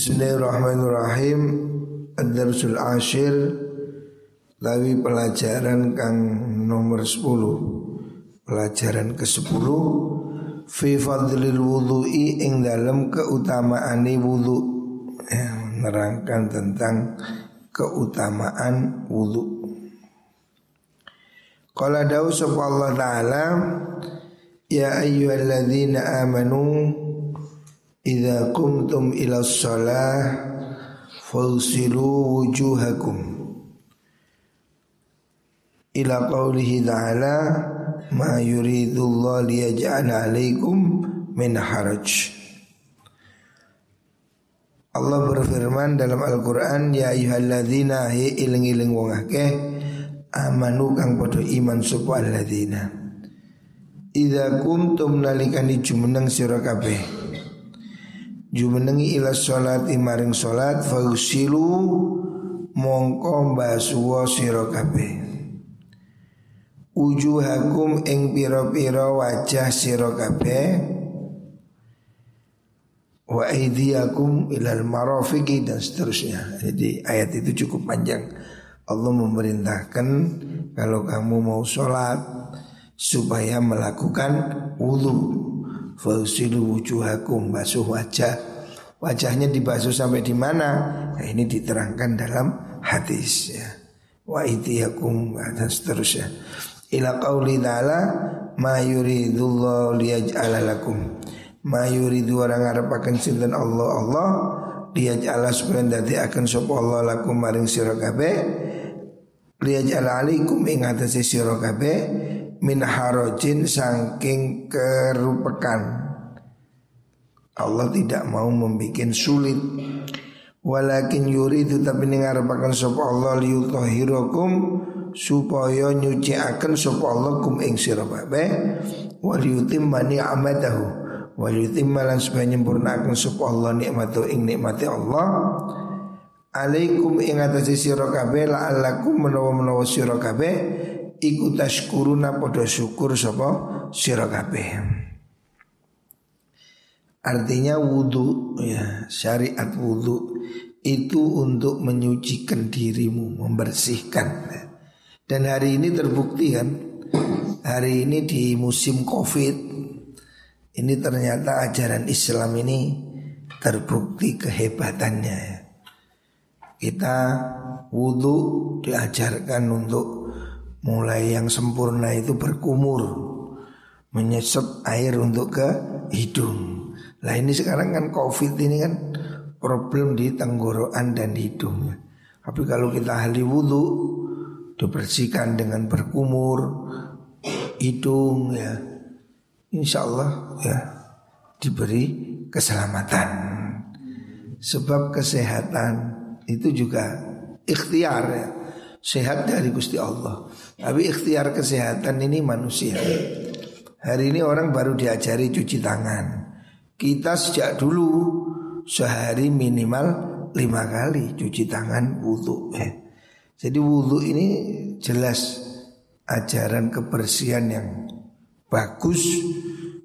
Bismillahirrahmanirrahim. Ad-Darsul Ashir. Lawi pelajaran kang nomor 10 Pelajaran ke-10 Fi fadlil wudhu'i ing dalam keutamaani wudhu ya, Menerangkan tentang keutamaan wudhu Qala dawu Allah Ta'ala Ya ayyuhalladzina amanu Idza qumtum ila shalah fawsilu wujuhakum. Ila qawlihi ta'ala ma yuridullah liyaj'ala alaikum min haraj. Allah berfirman dalam Al-Quran Ya ayuhalladzina hi iling-iling wong akeh Amanu kang podo iman suku alladzina. Idza kumtum nalikani jumeneng sira kabeh jumenengi ila sholat imaring sholat fausilu mongko basuwa sira kabeh ujuhakum ing pira-pira wajah sira kabeh wa aidiakum ilal marafiqi dan seterusnya. Jadi ayat itu cukup panjang. Allah memerintahkan kalau kamu mau sholat supaya melakukan wudhu Fausilu wujuhakum basuh wajah Wajahnya dibasuh sampai di mana? Nah, ini diterangkan dalam hadis ya. Wa itiyakum dan seterusnya. Ila qauli ta'ala ma yuridullahu liyaj'ala lakum. Ma yuridu orang ngarepaken sinten Allah Allah liyaj'ala supaya dadi akan sapa Allah lakum maring sira kabeh liyaj'ala alaikum ing atase sira kabeh min harojin saking kerupekan. Allah tidak mau membuat sulit. Walakin yuridu tapi ngarepaken sapa Allah liyutahhirakum supaya nyuci akan sapa Allah kum ing sira kabeh. Wa liyutimma ni'matahu wa liyutimma lan supaya nyempurnakan Allah nikmatu ing nikmati Allah. Alaikum ing atase sira kabeh la'allakum menawa-menawa sira kabeh iku tashkuruna padha syukur sapa sira kabeh. Artinya wudhu ya syariat wudhu itu untuk menyucikan dirimu, membersihkan. Dan hari ini terbukti kan, hari ini di musim covid ini ternyata ajaran Islam ini terbukti kehebatannya. Kita wudhu diajarkan untuk mulai yang sempurna itu berkumur menyesep air untuk ke hidung. Lah ini sekarang kan covid ini kan problem di tenggorokan dan hidung. Tapi kalau kita ahli wudhu dibersihkan dengan berkumur hidung ya, insya Allah ya diberi keselamatan. Sebab kesehatan itu juga ikhtiar ya sehat dari Gusti Allah. Tapi ikhtiar kesehatan ini manusia. Hari ini orang baru diajari cuci tangan. Kita sejak dulu sehari minimal lima kali cuci tangan wudhu. Jadi wudhu ini jelas ajaran kebersihan yang bagus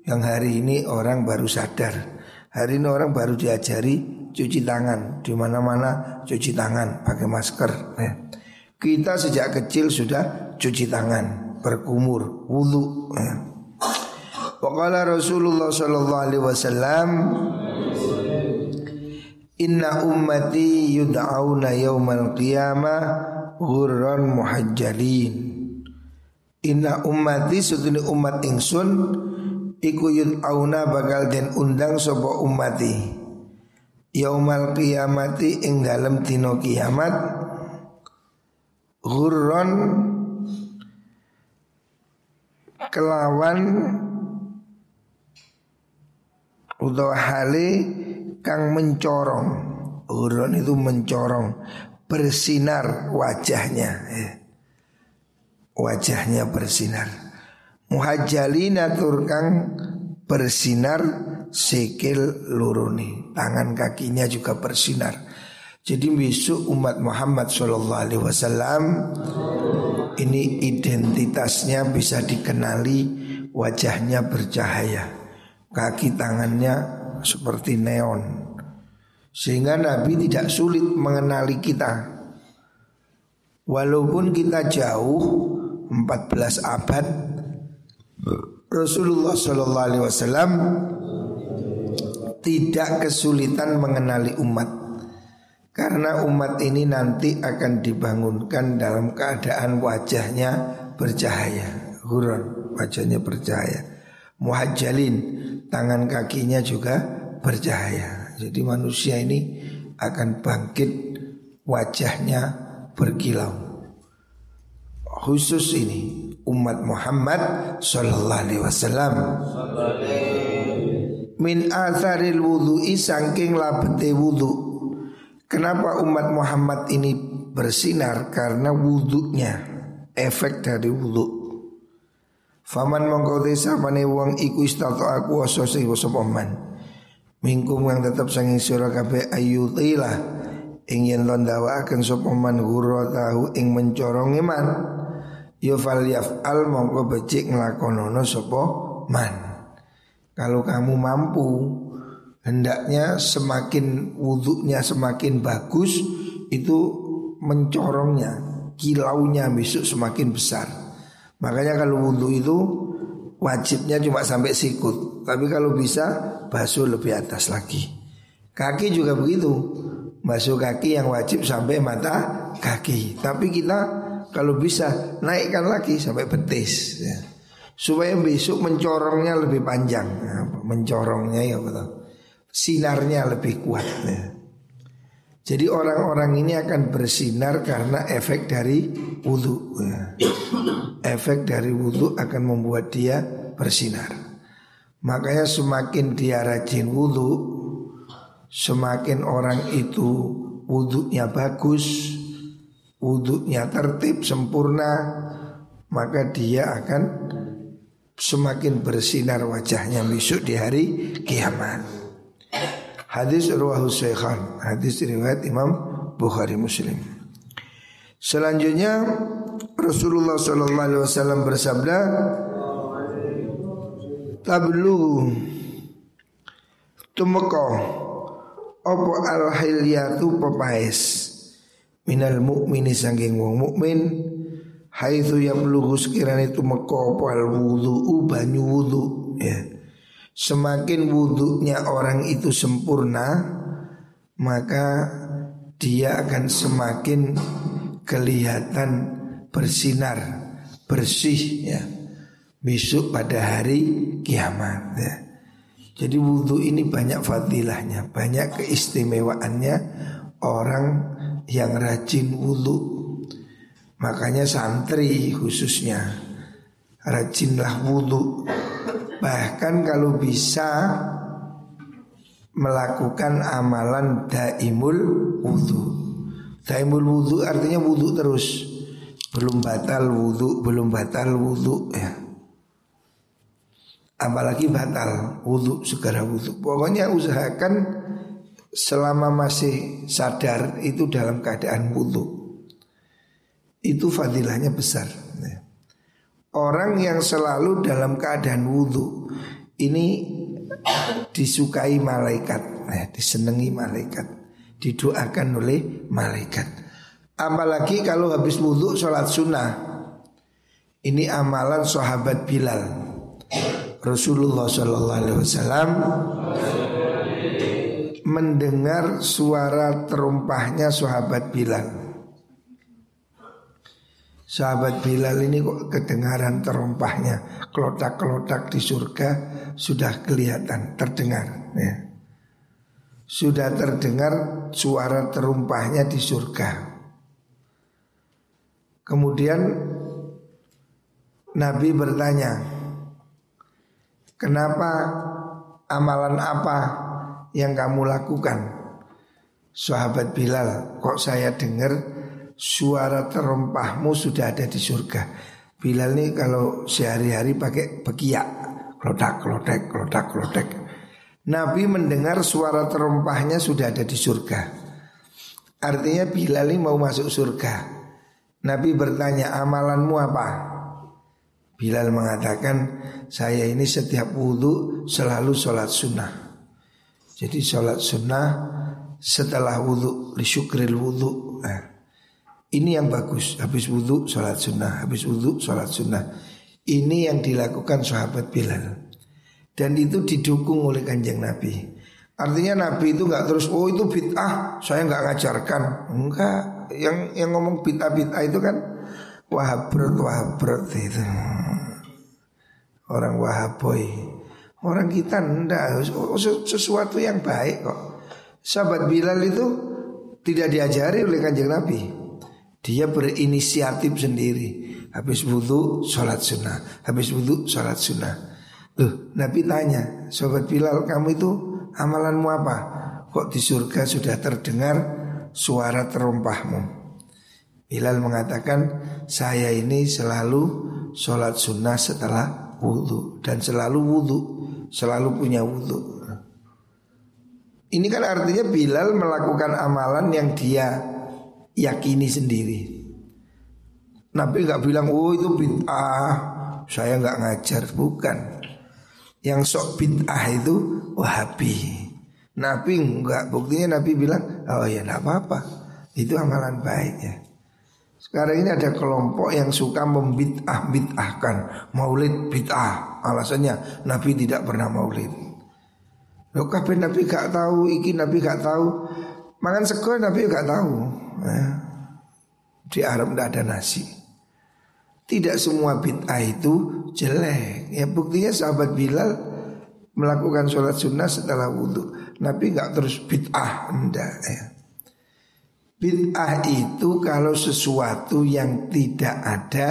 yang hari ini orang baru sadar. Hari ini orang baru diajari cuci tangan di mana-mana cuci tangan pakai masker. Eh. Kita sejak kecil sudah cuci tangan, berkumur, wudhu. Ya. Waqala Rasulullah sallallahu alaihi wasallam Inna ummati yud'auna yaumal qiyamah ghurran muhajjalin Inna ummati sutuni umat ingsun iku yud'auna bakal den undang sapa ummati yaumal qiyamati ing dalem dina kiamat Ghurron kelawan utawa hale kang mencorong. Ghurron itu mencorong, bersinar wajahnya. Eh. Wajahnya bersinar. Muhajjalina turkang bersinar sikil luruni, tangan kakinya juga bersinar. Jadi besok umat Muhammad Shallallahu Alaihi Wasallam ini identitasnya bisa dikenali wajahnya bercahaya, kaki tangannya seperti neon, Sehingga Nabi tidak sulit mengenali kita. Walaupun kita jauh 14 abad Rasulullah Shallallahu Alaihi Wasallam tidak kesulitan mengenali umat karena umat ini nanti akan dibangunkan dalam keadaan wajahnya bercahaya. Huron wajahnya bercahaya. Muhajjalin tangan kakinya juga bercahaya. Jadi manusia ini akan bangkit wajahnya berkilau. Khusus ini umat Muhammad Sallallahu Alaihi Wasallam. Min atharil wudhu'i sangking labete wudhu Kenapa umat Muhammad ini bersinar? Karena wudhunya Efek dari wudhu. Faman mongko desa mane wong iku istato aku oso sing Mingkum yang tetap sanging sira kabeh ayutilah ing yen akan sapa man tahu ing mencorong iman ya fal yaf'al mongko becik nglakonono sapa man. Kalau kamu mampu hendaknya semakin wudhunya semakin bagus itu mencorongnya kilaunya besok semakin besar. Makanya kalau wudhu itu wajibnya cuma sampai sikut. Tapi kalau bisa basuh lebih atas lagi. Kaki juga begitu. Basuh kaki yang wajib sampai mata kaki. Tapi kita kalau bisa naikkan lagi sampai betis ya. supaya besok mencorongnya lebih panjang. Mencorongnya ya betul sinarnya lebih kuat. Jadi orang-orang ini akan bersinar karena efek dari wudhu. Efek dari wudhu akan membuat dia bersinar. Makanya semakin dia rajin wudhu, semakin orang itu wudhunya bagus, wudhunya tertib sempurna, maka dia akan semakin bersinar wajahnya besok di hari kiamat. Hadis ruwahu syekhan Hadis riwayat Imam Bukhari Muslim. Selanjutnya Rasulullah Sallallahu Alaihi Wasallam bersabda Tablu Tumeko Opo al hilyatu pepaes Minal mukmini sangking wong mukmin Haitsu yablughu sekiranya tumeko opo al wudu banyu wudu ya Semakin wudhunya orang itu sempurna Maka dia akan semakin kelihatan bersinar Bersih ya. Besok pada hari kiamat ya. Jadi wudhu ini banyak fadilahnya Banyak keistimewaannya Orang yang rajin wudhu. Makanya santri khususnya Rajinlah wudhu Bahkan kalau bisa melakukan amalan daimul wudhu Daimul wudhu artinya wudhu terus. Belum batal wudhu, belum batal wudhu ya. Apalagi batal wudhu, segera wudhu Pokoknya usahakan selama masih sadar itu dalam keadaan wudhu Itu fadilahnya besar. Orang yang selalu dalam keadaan wudhu Ini disukai malaikat eh, Disenangi malaikat Didoakan oleh malaikat. Apalagi kalau habis wudhu sholat sunnah. Ini amalan sahabat Bilal. Rasulullah Shallallahu Alaihi Wasallam mendengar suara terumpahnya sahabat Bilal. Sahabat Bilal ini kok kedengaran terompahnya. Kelotak-kelotak di surga sudah kelihatan, terdengar ya. Sudah terdengar suara terumpahnya di surga. Kemudian Nabi bertanya Kenapa amalan apa yang kamu lakukan? Sahabat Bilal kok saya dengar suara terompahmu sudah ada di surga. Bilal nih kalau sehari-hari pakai bekiak, klodak, klodek, klodak, klodek. Nabi mendengar suara terompahnya sudah ada di surga. Artinya Bilal ini mau masuk surga. Nabi bertanya amalanmu apa? Bilal mengatakan saya ini setiap wudhu selalu sholat sunnah. Jadi sholat sunnah setelah wudhu li syukril wudhu. Nah, ini yang bagus. Habis wudhu sholat sunnah, habis wudhu sholat sunnah. Ini yang dilakukan sahabat Bilal. Dan itu didukung oleh kanjeng Nabi. Artinya Nabi itu nggak terus oh itu bid'ah, saya nggak ngajarkan. Enggak, yang yang ngomong bid'ah bid'ah itu kan wahabrot wahabrot itu. Orang wahaboy. Orang kita ndak sesuatu yang baik kok. Sahabat Bilal itu tidak diajari oleh kanjeng Nabi. Dia berinisiatif sendiri. Habis wudhu, sholat sunnah. Habis wudhu, sholat sunnah. Loh, Nabi tanya, sahabat Bilal, kamu itu amalanmu apa? Kok di surga sudah terdengar suara terompahmu? Bilal mengatakan, saya ini selalu sholat sunnah setelah wudhu. Dan selalu wudhu, selalu punya wudhu. Ini kan artinya Bilal melakukan amalan yang dia yakini sendiri. Nabi nggak bilang, oh itu bid'ah, saya nggak ngajar, bukan. Yang sok bid'ah itu wahabi. Nabi nggak, buktinya Nabi bilang, oh ya nggak apa-apa, itu amalan baik ya. Sekarang ini ada kelompok yang suka membid'ah bid'ahkan maulid bid'ah. Alasannya Nabi tidak pernah maulid. Loh kabeh Nabi gak tahu, iki Nabi gak tahu. Makan sego Nabi gak tahu. Ya. Di Arab tidak ada nasi. Tidak semua bid'ah itu jelek. Ya buktinya sahabat Bilal melakukan sholat sunnah setelah wudhu. Nabi gak terus bid'ah, enggak ya. Bid'ah itu kalau sesuatu yang tidak ada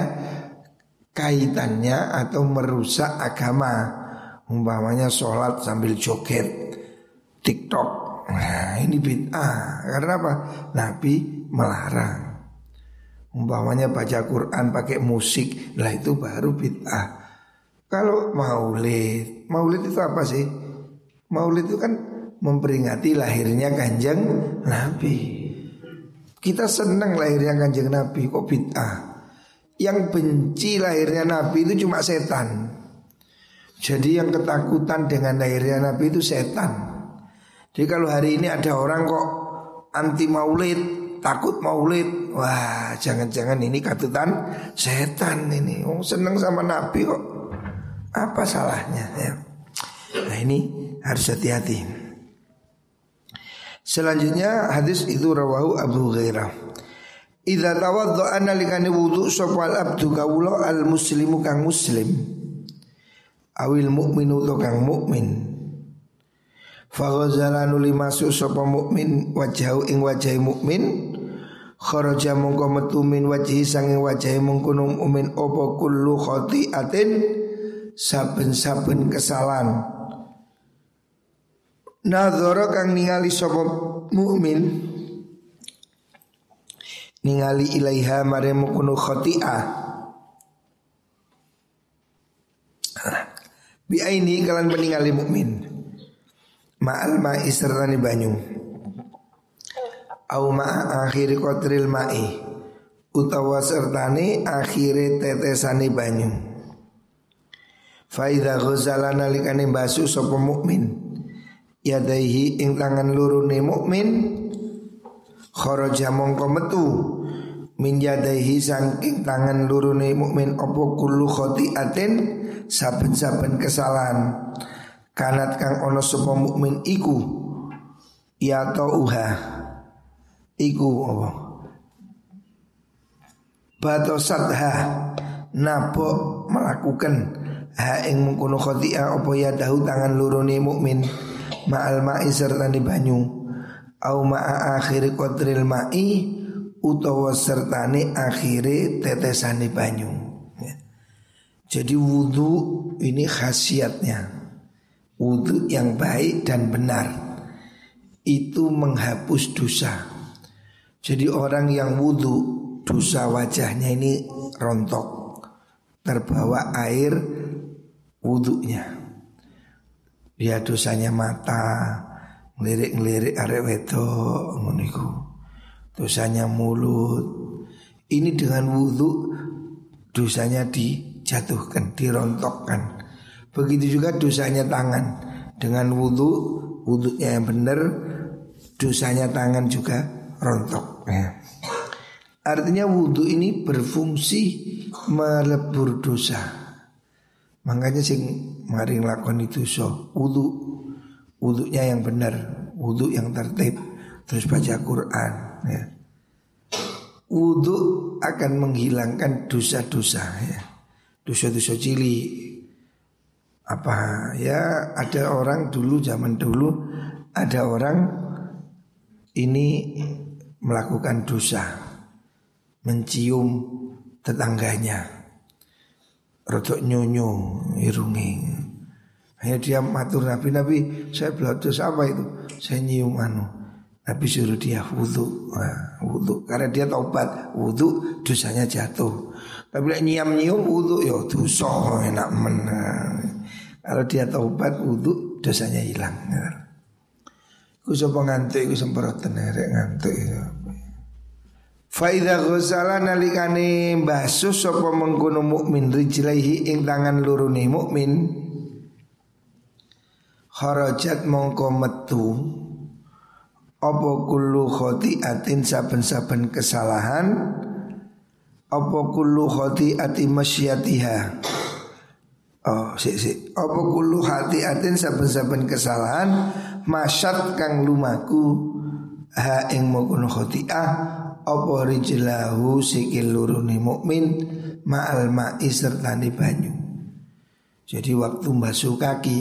kaitannya atau merusak agama. Umpamanya sholat sambil joget TikTok Nah ini bid'ah Karena apa? Nabi melarang Umpamanya baca Quran pakai musik Lah itu baru bid'ah Kalau maulid Maulid itu apa sih? Maulid itu kan memperingati lahirnya kanjeng Nabi Kita senang lahirnya kanjeng Nabi Kok bid'ah? Yang benci lahirnya Nabi itu cuma setan jadi yang ketakutan dengan lahirnya Nabi itu setan. Jadi kalau hari ini ada orang kok anti maulid, takut maulid, wah jangan-jangan ini katutan setan ini. Oh seneng sama Nabi kok. Apa salahnya ya? Nah ini harus hati-hati. Selanjutnya hadis itu rawahu Abu Ghairah. Idza tawaddaa nalikane wudu sapa abdu kawula al muslimu kang muslim awil mukminu to kang mukmin Faghazala nuli masuk sapa mukmin wajahu ing wajahi mukmin. Kharaja mongko metu min wajhi sanging wajahi mungkono mukmin apa kullu khati'atin saben-saben kesalahan. Nadhara kang ningali sapa mukmin ningali ilaiha mare mungkono khati'ah. Bi aini kalian meninggali mukmin. Ma'al ma'i sertani banyu. Au ma'a akhiri kotril ma'i. Utawa sertani akhiri tetesani banyu. Faida ghazala nalikane basu sapa mukmin. Yadaihi ing tangan lurune mukmin kharaja mongko metu min yadaihi saking tangan lurune mukmin apa kullu khati'atin saben-saben kesalahan kanat kang ono sapa mukmin iku? Ya uha iku apa? Batosatha. Nabo melakukan. Ha ing mengkono khotia apa ya dahu tangan lurune mukmin? Ma'al ma'i serta di banyu. Au ma'a akhiri qadril ma'i utawa sertane akhire tetesane banyu. Jadi wudhu ini khasiatnya Wudhu yang baik dan benar. Itu menghapus dosa. Jadi orang yang wudhu Dosa wajahnya ini rontok. Terbawa air wudhunya. Dia dosanya mata Ngelirik-ngelirik arek wedok Dosanya mulut. Ini dengan wudhu Dosanya di dijatuhkan, dirontokkan. Begitu juga dosanya tangan dengan wudhu, wudhunya yang benar, dosanya tangan juga rontok ya. Artinya wudhu ini berfungsi melebur dosa. Makanya sing maring lakon itu so wudhu, wudhunya yang benar, wudhu yang tertib, terus baca Quran. Ya. Wudhu akan menghilangkan dosa-dosa ya, dosa-dosa cili. Apa? Ya ada orang dulu zaman dulu ada orang ini melakukan dosa mencium tetangganya rodok nyonyo irungi hanya dia matur Nabi Nabi saya belatus apa itu? Saya nyium anu. Nabi suruh dia wudhu nah, wudhu karena dia taubat wudhu dosanya jatuh. Tapi nyiam nyium wudhu ya dosa enak menang kalau dia taubat wudhu dosanya hilang. Ku sapa ngantuk iku semproten rek ngantuk Faida ghusala nalikane basuh sapa mengkono mukmin rijlaihi ing tangan lurune mukmin kharajat mongko metu apa kullu khati'atin saben-saben kesalahan apa kullu khati'ati masyatiha Oh, sik sik. Apa kullu khati'atin saben-saben kesalahan masyat kang lumaku ha ing mongkono khati'ah apa rijlahu sikil lurune mukmin ma'al ma'i sertane banyu. Jadi waktu basuh kaki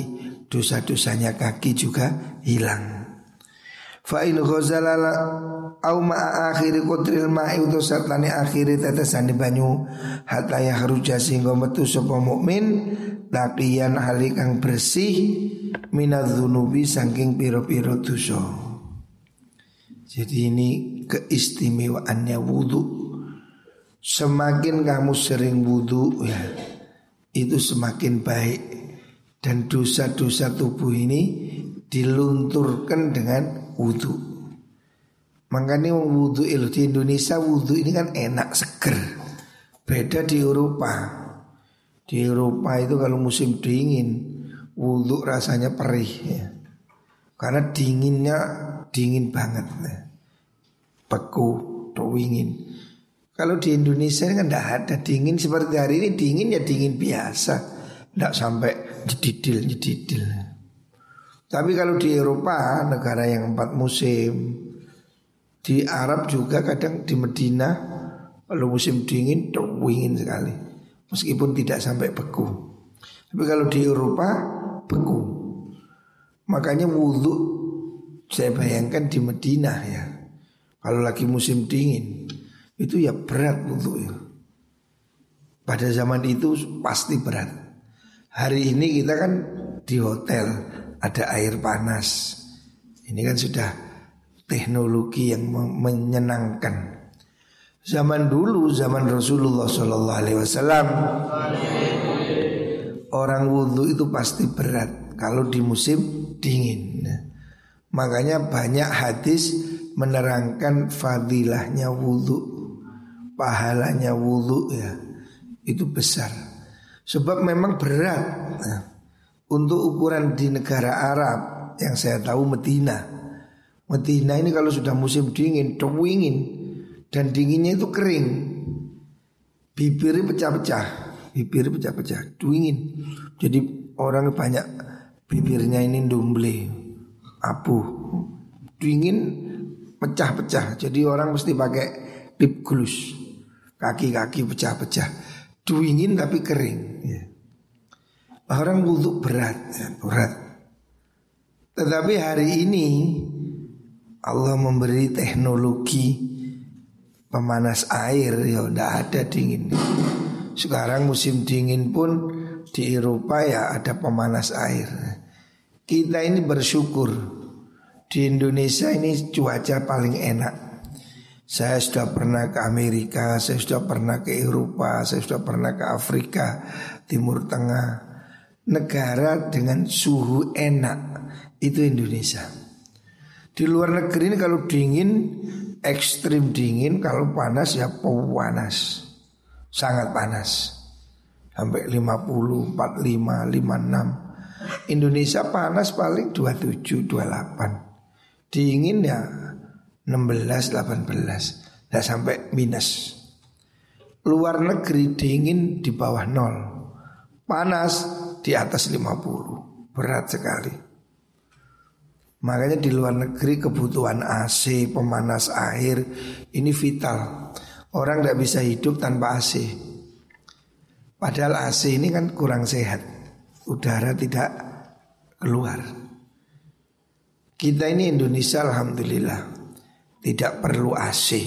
dosa-dosanya kaki juga hilang. Fa in ghazalala au ma'a akhiri qadril ma'i utu sertane akhiri tetesane banyu. Hatta yahruja sehingga metu sapa mukmin laqiyan halikang bersih minadzunubi saking piro-piro dosa. Jadi ini keistimewaannya wudhu Semakin kamu sering wudhu ya Itu semakin baik. Dan dosa-dosa tubuh ini Dilunturkan dengan wudhu Makanya wudhu itu di Indonesia wudhu ini kan enak seger Beda di Eropa Di Eropa itu kalau musim dingin Wudhu rasanya perih ya. Karena dinginnya dingin banget nah beku, wingin. Kalau di Indonesia kan tidak ada dingin seperti hari ini dingin ya dingin biasa, tidak sampai jedidil jedidil. Tapi kalau di Eropa negara yang empat musim, di Arab juga kadang di Medina kalau musim dingin wingin sekali, meskipun tidak sampai beku. Tapi kalau di Eropa beku, makanya wudhu saya bayangkan di Medina ya kalau lagi musim dingin itu ya berat untuk ya. Pada zaman itu pasti berat. Hari ini kita kan di hotel ada air panas. Ini kan sudah teknologi yang menyenangkan. Zaman dulu, zaman Rasulullah Shallallahu Alaihi Wasallam, orang wudhu itu pasti berat kalau di musim dingin. Makanya banyak hadis menerangkan fadilahnya wudhu Pahalanya wudhu ya Itu besar Sebab memang berat nah, Untuk ukuran di negara Arab Yang saya tahu Medina Medina ini kalau sudah musim dingin Dingin Dan dinginnya itu kering Bibirnya pecah-pecah Bibirnya pecah-pecah Dingin Jadi orang banyak Bibirnya ini dumble Apuh Dingin pecah-pecah. Jadi orang mesti pakai lip gloss. Kaki-kaki pecah-pecah. Duingin tapi kering. Ya. Orang wudhu berat, ya, berat. Tetapi hari ini Allah memberi teknologi pemanas air ya udah ada dingin. Sekarang musim dingin pun di Eropa ya ada pemanas air. Kita ini bersyukur di Indonesia ini cuaca paling enak. Saya sudah pernah ke Amerika, saya sudah pernah ke Eropa, saya sudah pernah ke Afrika, Timur Tengah. Negara dengan suhu enak itu Indonesia. Di luar negeri ini kalau dingin ekstrim dingin, kalau panas ya panas. Sangat panas. Sampai 50, 45, 56. Indonesia panas paling 27, 28. Dingin ya 16, 18 Tidak sampai minus Luar negeri dingin di bawah nol Panas di atas 50 Berat sekali. Makanya di luar negeri kebutuhan AC, pemanas air Ini vital. Orang tidak bisa hidup tanpa AC Padahal AC ini kan kurang sehat. Udara tidak keluar. Kita ini Indonesia Alhamdulillah tidak perlu AC,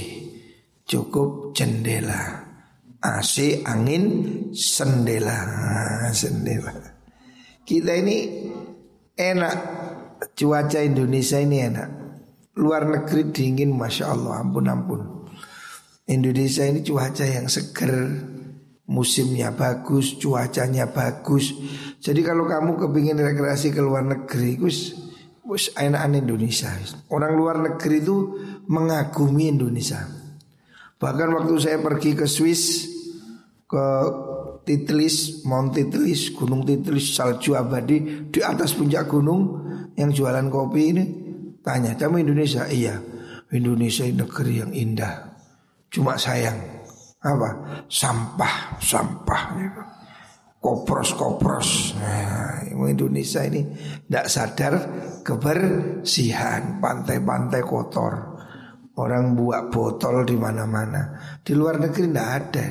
cukup jendela. AC angin sendela, sendela. Kita ini enak, cuaca Indonesia ini enak. Luar negeri dingin, masya Allah, ampun ampun. Indonesia ini cuaca yang seger, musimnya bagus, cuacanya bagus. Jadi kalau kamu kepingin rekreasi ke luar negeri, Gus, Wes enakan Indonesia. Orang luar negeri itu mengagumi Indonesia. Bahkan waktu saya pergi ke Swiss ke Titlis, Mount Titlis, Gunung Titlis, salju abadi di atas puncak gunung yang jualan kopi ini tanya, "Kamu Indonesia?" "Iya." Indonesia negeri yang indah. Cuma sayang apa? Sampah, sampah gitu kopros-kopros. Nah, Indonesia ini tidak sadar kebersihan pantai-pantai kotor. Orang buat botol di mana-mana. Di luar negeri tidak ada.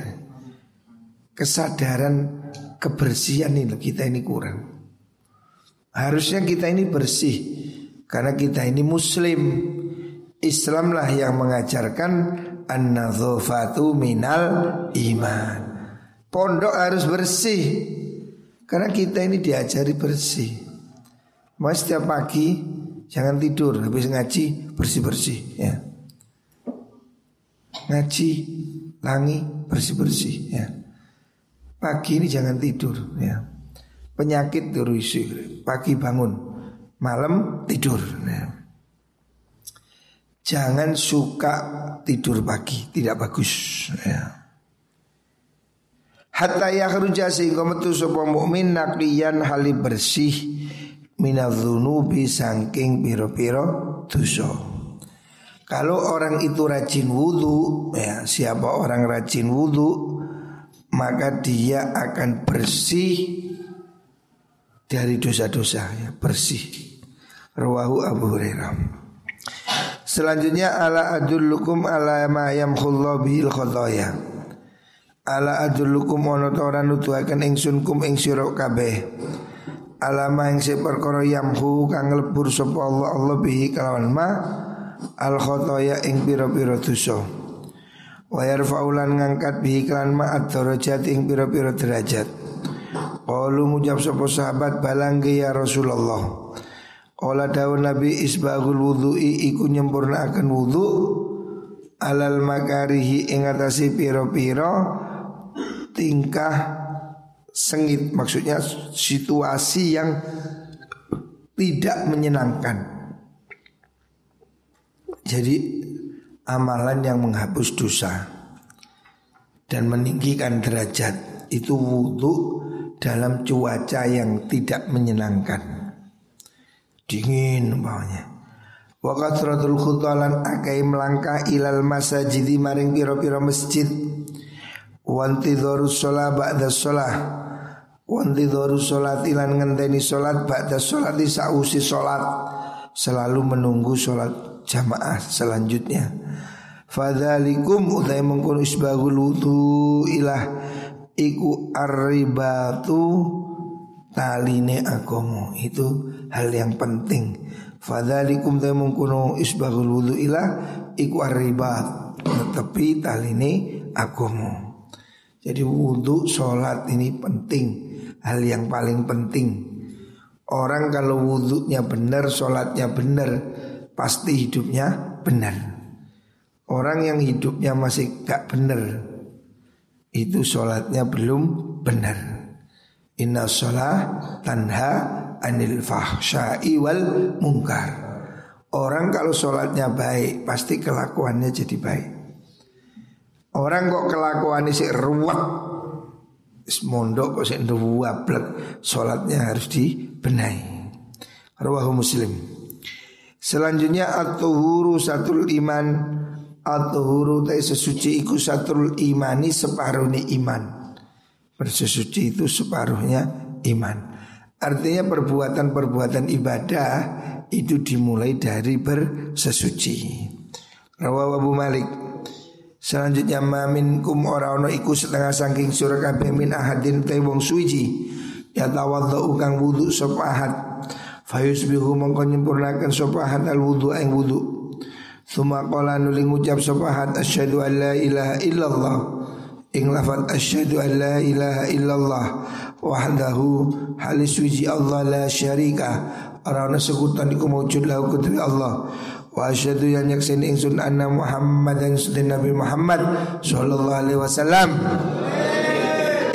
Kesadaran kebersihan ini kita ini kurang. Harusnya kita ini bersih karena kita ini muslim. Islamlah yang mengajarkan an-nadzafatu minal iman. Pondok harus bersih Karena kita ini diajari bersih Mas setiap pagi Jangan tidur Habis ngaji bersih-bersih ya Ngaji Langi bersih-bersih ya Pagi ini jangan tidur ya Penyakit terus Pagi bangun Malam tidur ya. Jangan suka tidur pagi Tidak bagus ya Hatta yakhruja sehingga metu sapa mukmin naqiyan hali bersih minadzunubi saking piro-piro dosa. Kalau orang itu rajin wudhu ya siapa orang rajin wudhu maka dia akan bersih dari dosa-dosa ya bersih. Rawahu Abu Hurairah. Selanjutnya ala adullukum ala ma yamkhullahu bihil khotoya. Ala adullukum ono ta ora nuduhaken ingsun kum ing sira kabeh. Alama ing se perkara yamhu kang lebur sapa Allah Allah bihi kalawan ma al khotoya ing pira-pira dosa. Wa yarfa'ulan ngangkat bihi kalawan ma ad-darajat ing pira-pira derajat. Qalu ngucap sapa sahabat balangge ya Rasulullah. Qala dawuh Nabi isbagul wudhu'i iku nyempurna akan wudhu alal makarihi ing atase pira-pira tingkah sengit maksudnya situasi yang tidak menyenangkan. Jadi amalan yang menghapus dosa dan meninggikan derajat itu wudhu dalam cuaca yang tidak menyenangkan. Dingin umpamanya. Wa khutalan akai melangkah ilal masajidi maring piro-piro masjid Wanti dorus sholat ba'da sholat Wanti dorus sholat ilan ngenteni sholat ba'da sholat sausi sholat Selalu menunggu sholat jamaah selanjutnya. Fadhalikum utai mengkono isbagul wudu ilah Iku arribatu taline agomo. Itu hal yang penting. Fadhalikum utai mengkono isbagul wudu ilah Iku arribat Tetapi taline agomo. Jadi wudhu sholat ini penting Hal yang paling penting. Orang kalau wudhunya benar Sholatnya benar Pasti hidupnya benar. Orang yang hidupnya masih gak benar Itu sholatnya belum benar. Inna sholat tanha anil fahsyai wal mungkar. Orang kalau sholatnya baik Pasti kelakuannya jadi baik. Orang kok kelakuan sih ruwet Mondok kok sih ruwablek Sholatnya harus dibenahi. Rawahu muslim Selanjutnya at-tuhuru satul iman. At-tuhuru tai sesuci iku satul imani separuhnya iman. Bersesuci itu separuhnya iman. Artinya perbuatan-perbuatan ibadah itu dimulai dari bersesuci. Rawah Abu Malik. Selanjutnya mamin kum ora ono iku setengah saking surah kabeh min ahadin te wong suci. Ya tawadhu kang wudu sapa ahad Fayusbihu mongko nyempurnakan sopahat al wudu ang wudu. Thumma qala nuling ucap sopahat asyhadu an la ilaha illallah. Ing lafad asyhadu an la ilaha illallah Wahdahu halis wiji Allah la syarika. Arana sekutan iku mawujud lahu kudri Allah. Wa asyhadu yang yaksin ingsun anna Muhammad dan sudah Nabi Muhammad Sallallahu alaihi wasallam.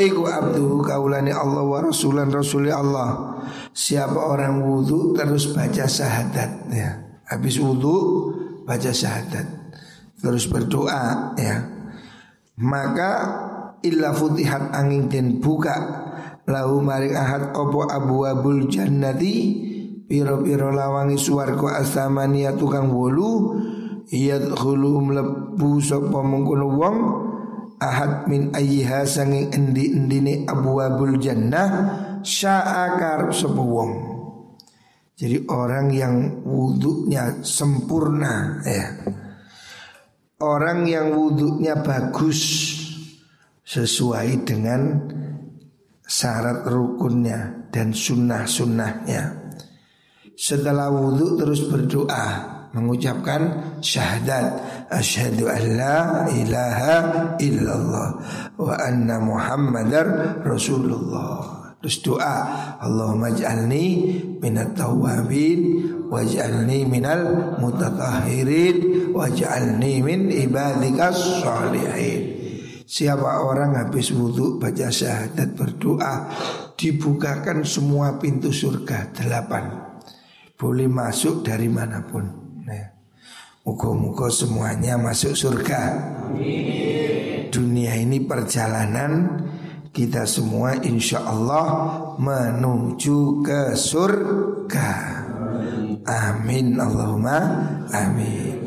Iku abduhu kaulani Allah wa rasulan rasuli Allah Siapa orang wudhu terus baca syahadat ya. Habis wudhu baca syahadat. Terus berdoa ya. Maka illa futihat angin dan buka. Lahu maring ahad opo abu abul jannati. Piro-piro lawangi suwargo asamania tukang wolu. Khulu mlebu sopo mengkono wong. Ahad min ayyiha sanging endi-endine abwabul jannah sebuah wong. Jadi orang yang wudhunya sempurna ya. Orang yang wudhunya bagus sesuai dengan syarat rukunnya dan sunnah-sunnahnya. Setelah wudhu terus berdoa mengucapkan syahadat asyhadu an la ilaha illallah wa anna muhammadar rasulullah Terus doa Allahumma ij'alni minat tawabin Waj'alni minal mutatahirin Waj'alni min ibadikas salihin. Siapa orang habis wudhu baca syahadat berdoa Dibukakan semua pintu surga delapan. Boleh masuk dari mana pun. Nah, Muka-muka semuanya masuk surga. Dunia ini perjalanan kita semua insya Allah menuju ke surga. Amin Allahumma amin.